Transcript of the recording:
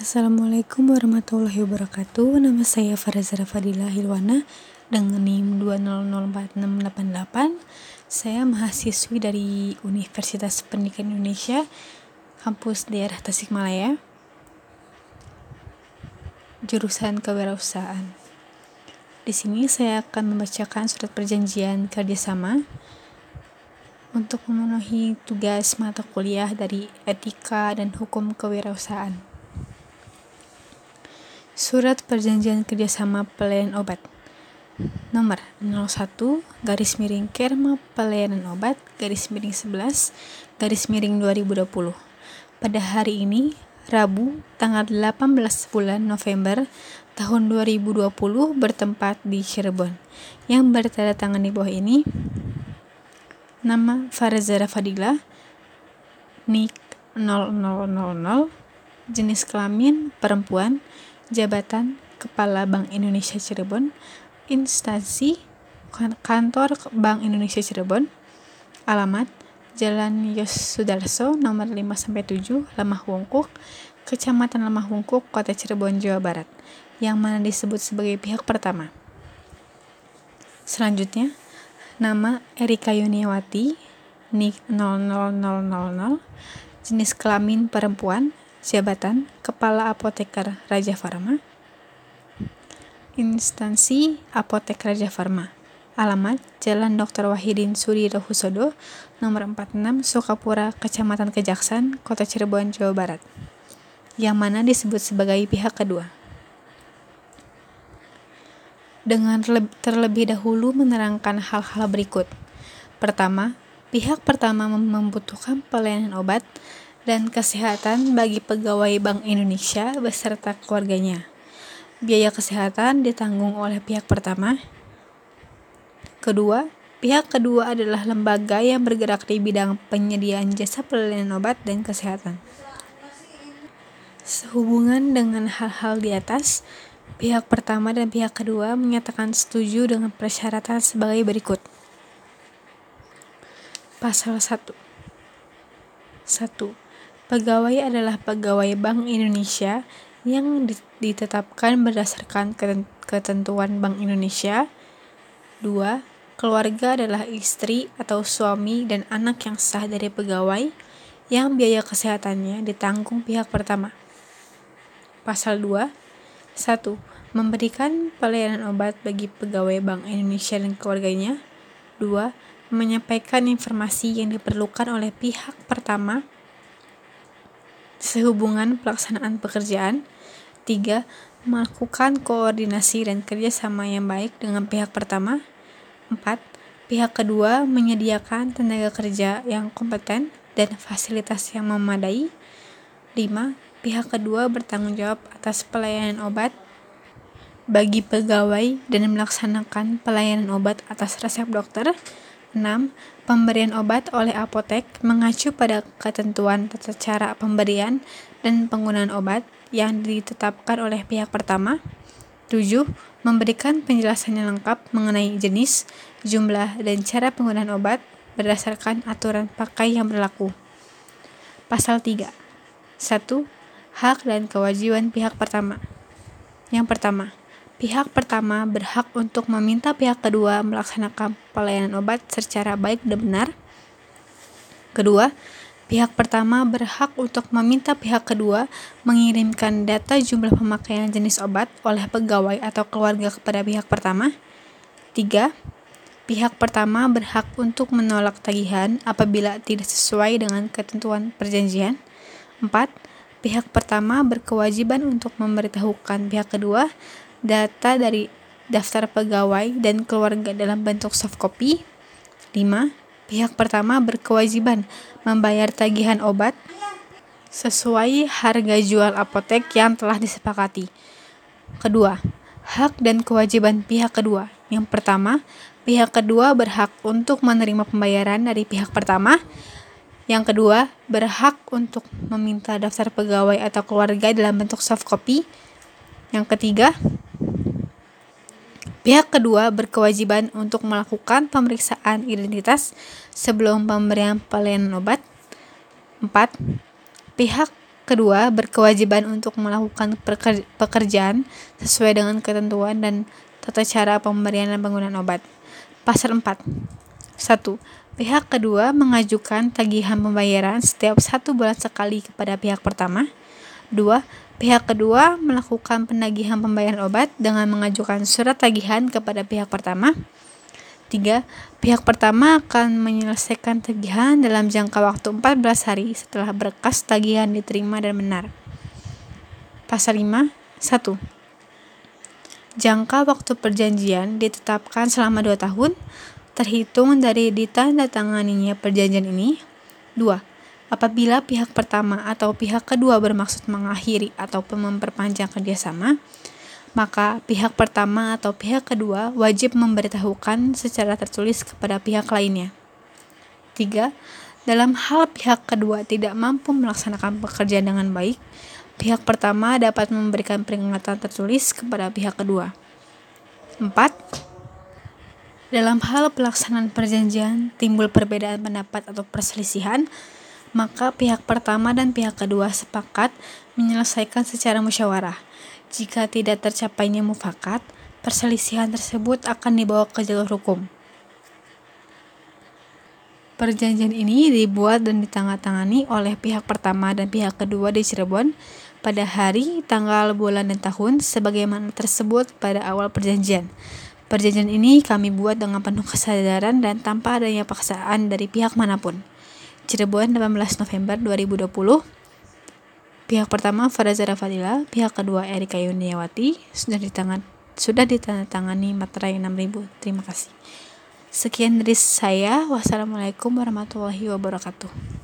Assalamualaikum warahmatullahi wabarakatuh. Nama saya Farazara Fadila Hilwana dengan NIM 2004688. Saya mahasiswi dari Universitas Pendidikan Indonesia, kampus daerah Tasikmalaya. Jurusan Kewirausahaan. Di sini saya akan membacakan surat perjanjian kerjasama untuk memenuhi tugas mata kuliah dari Etika dan Hukum Kewirausahaan. Surat Perjanjian Kerjasama Pelayanan Obat Nomor 01 garis miring Kerma Pelayanan Obat garis miring 11 garis miring 2020 Pada hari ini, Rabu, tanggal 18 bulan November tahun 2020 bertempat di Cirebon. Yang bertanda tangan di bawah ini Nama Farazara Fadila Nik 0000 Jenis kelamin perempuan Jabatan Kepala Bank Indonesia Cirebon, Instansi Kantor Bank Indonesia Cirebon, Alamat Jalan Yos Sudarso nomor 5-7 Lemah Wungkuk, Kecamatan Lemah Wungkuk, Kota Cirebon, Jawa Barat, yang mana disebut sebagai pihak pertama. Selanjutnya, nama Erika Yuniawati, NIK 00000, jenis kelamin perempuan, Jabatan Kepala Apoteker Raja Farma. Instansi Apotek Raja Farma. Alamat Jalan Dr. Wahidin Sudirohusodo Nomor 46 Sukapura Kecamatan Kejaksan Kota Cirebon Jawa Barat. Yang mana disebut sebagai pihak kedua. Dengan terlebih dahulu menerangkan hal-hal berikut. Pertama pihak pertama membutuhkan pelayanan obat dan kesehatan bagi pegawai Bank Indonesia beserta keluarganya. Biaya kesehatan ditanggung oleh pihak pertama. Kedua, pihak kedua adalah lembaga yang bergerak di bidang penyediaan jasa pelayanan obat dan kesehatan. Sehubungan dengan hal-hal di atas, pihak pertama dan pihak kedua menyatakan setuju dengan persyaratan sebagai berikut. Pasal 1 1 Pegawai adalah pegawai Bank Indonesia yang ditetapkan berdasarkan ketentuan Bank Indonesia. 2. Keluarga adalah istri atau suami dan anak yang sah dari pegawai yang biaya kesehatannya ditanggung pihak pertama. Pasal 2. 1. Memberikan pelayanan obat bagi pegawai Bank Indonesia dan keluarganya. 2. Menyampaikan informasi yang diperlukan oleh pihak pertama sehubungan pelaksanaan pekerjaan. 3. Melakukan koordinasi dan kerjasama yang baik dengan pihak pertama. 4. Pihak kedua menyediakan tenaga kerja yang kompeten dan fasilitas yang memadai. 5. Pihak kedua bertanggung jawab atas pelayanan obat bagi pegawai dan melaksanakan pelayanan obat atas resep dokter. 6. Pemberian obat oleh apotek mengacu pada ketentuan tata cara pemberian dan penggunaan obat yang ditetapkan oleh pihak pertama. 7. Memberikan penjelasan yang lengkap mengenai jenis, jumlah, dan cara penggunaan obat berdasarkan aturan pakai yang berlaku. Pasal 3. 1. Hak dan kewajiban pihak pertama. Yang pertama, Pihak pertama berhak untuk meminta pihak kedua melaksanakan pelayanan obat secara baik dan benar. Kedua, pihak pertama berhak untuk meminta pihak kedua mengirimkan data jumlah pemakaian jenis obat oleh pegawai atau keluarga kepada pihak pertama. Tiga, pihak pertama berhak untuk menolak tagihan apabila tidak sesuai dengan ketentuan perjanjian. Empat, pihak pertama berkewajiban untuk memberitahukan pihak kedua data dari daftar pegawai dan keluarga dalam bentuk soft copy. 5. Pihak pertama berkewajiban membayar tagihan obat sesuai harga jual apotek yang telah disepakati. Kedua, hak dan kewajiban pihak kedua. Yang pertama, pihak kedua berhak untuk menerima pembayaran dari pihak pertama. Yang kedua, berhak untuk meminta daftar pegawai atau keluarga dalam bentuk soft copy. Yang ketiga, Pihak kedua berkewajiban untuk melakukan pemeriksaan identitas sebelum pemberian pelayanan obat. 4. Pihak kedua berkewajiban untuk melakukan pekerjaan sesuai dengan ketentuan dan tata cara pemberian dan penggunaan obat. Pasal 4. 1. Pihak kedua mengajukan tagihan pembayaran setiap satu bulan sekali kepada pihak pertama. 2. Pihak kedua melakukan penagihan pembayaran obat dengan mengajukan surat tagihan kepada pihak pertama. 3. Pihak pertama akan menyelesaikan tagihan dalam jangka waktu 14 hari setelah berkas tagihan diterima dan benar. Pasal 5. 1. Jangka waktu perjanjian ditetapkan selama 2 tahun terhitung dari ditandatanganinya perjanjian ini. 2. Apabila pihak pertama atau pihak kedua bermaksud mengakhiri atau memperpanjang kerjasama, maka pihak pertama atau pihak kedua wajib memberitahukan secara tertulis kepada pihak lainnya. 3. Dalam hal pihak kedua tidak mampu melaksanakan pekerjaan dengan baik, pihak pertama dapat memberikan peringatan tertulis kepada pihak kedua. 4. Dalam hal pelaksanaan perjanjian timbul perbedaan pendapat atau perselisihan, maka pihak pertama dan pihak kedua sepakat menyelesaikan secara musyawarah jika tidak tercapainya mufakat, perselisihan tersebut akan dibawa ke jalur hukum. Perjanjian ini dibuat dan ditandatangani oleh pihak pertama dan pihak kedua di Cirebon pada hari, tanggal, bulan, dan tahun sebagaimana tersebut pada awal perjanjian. Perjanjian ini kami buat dengan penuh kesadaran dan tanpa adanya paksaan dari pihak mana pun. Cirebon 18 November 2020 Pihak pertama Farazara Fadila, pihak kedua Erika Yuniawati sudah ditangan sudah ditandatangani materai 6000. Terima kasih. Sekian dari saya. Wassalamualaikum warahmatullahi wabarakatuh.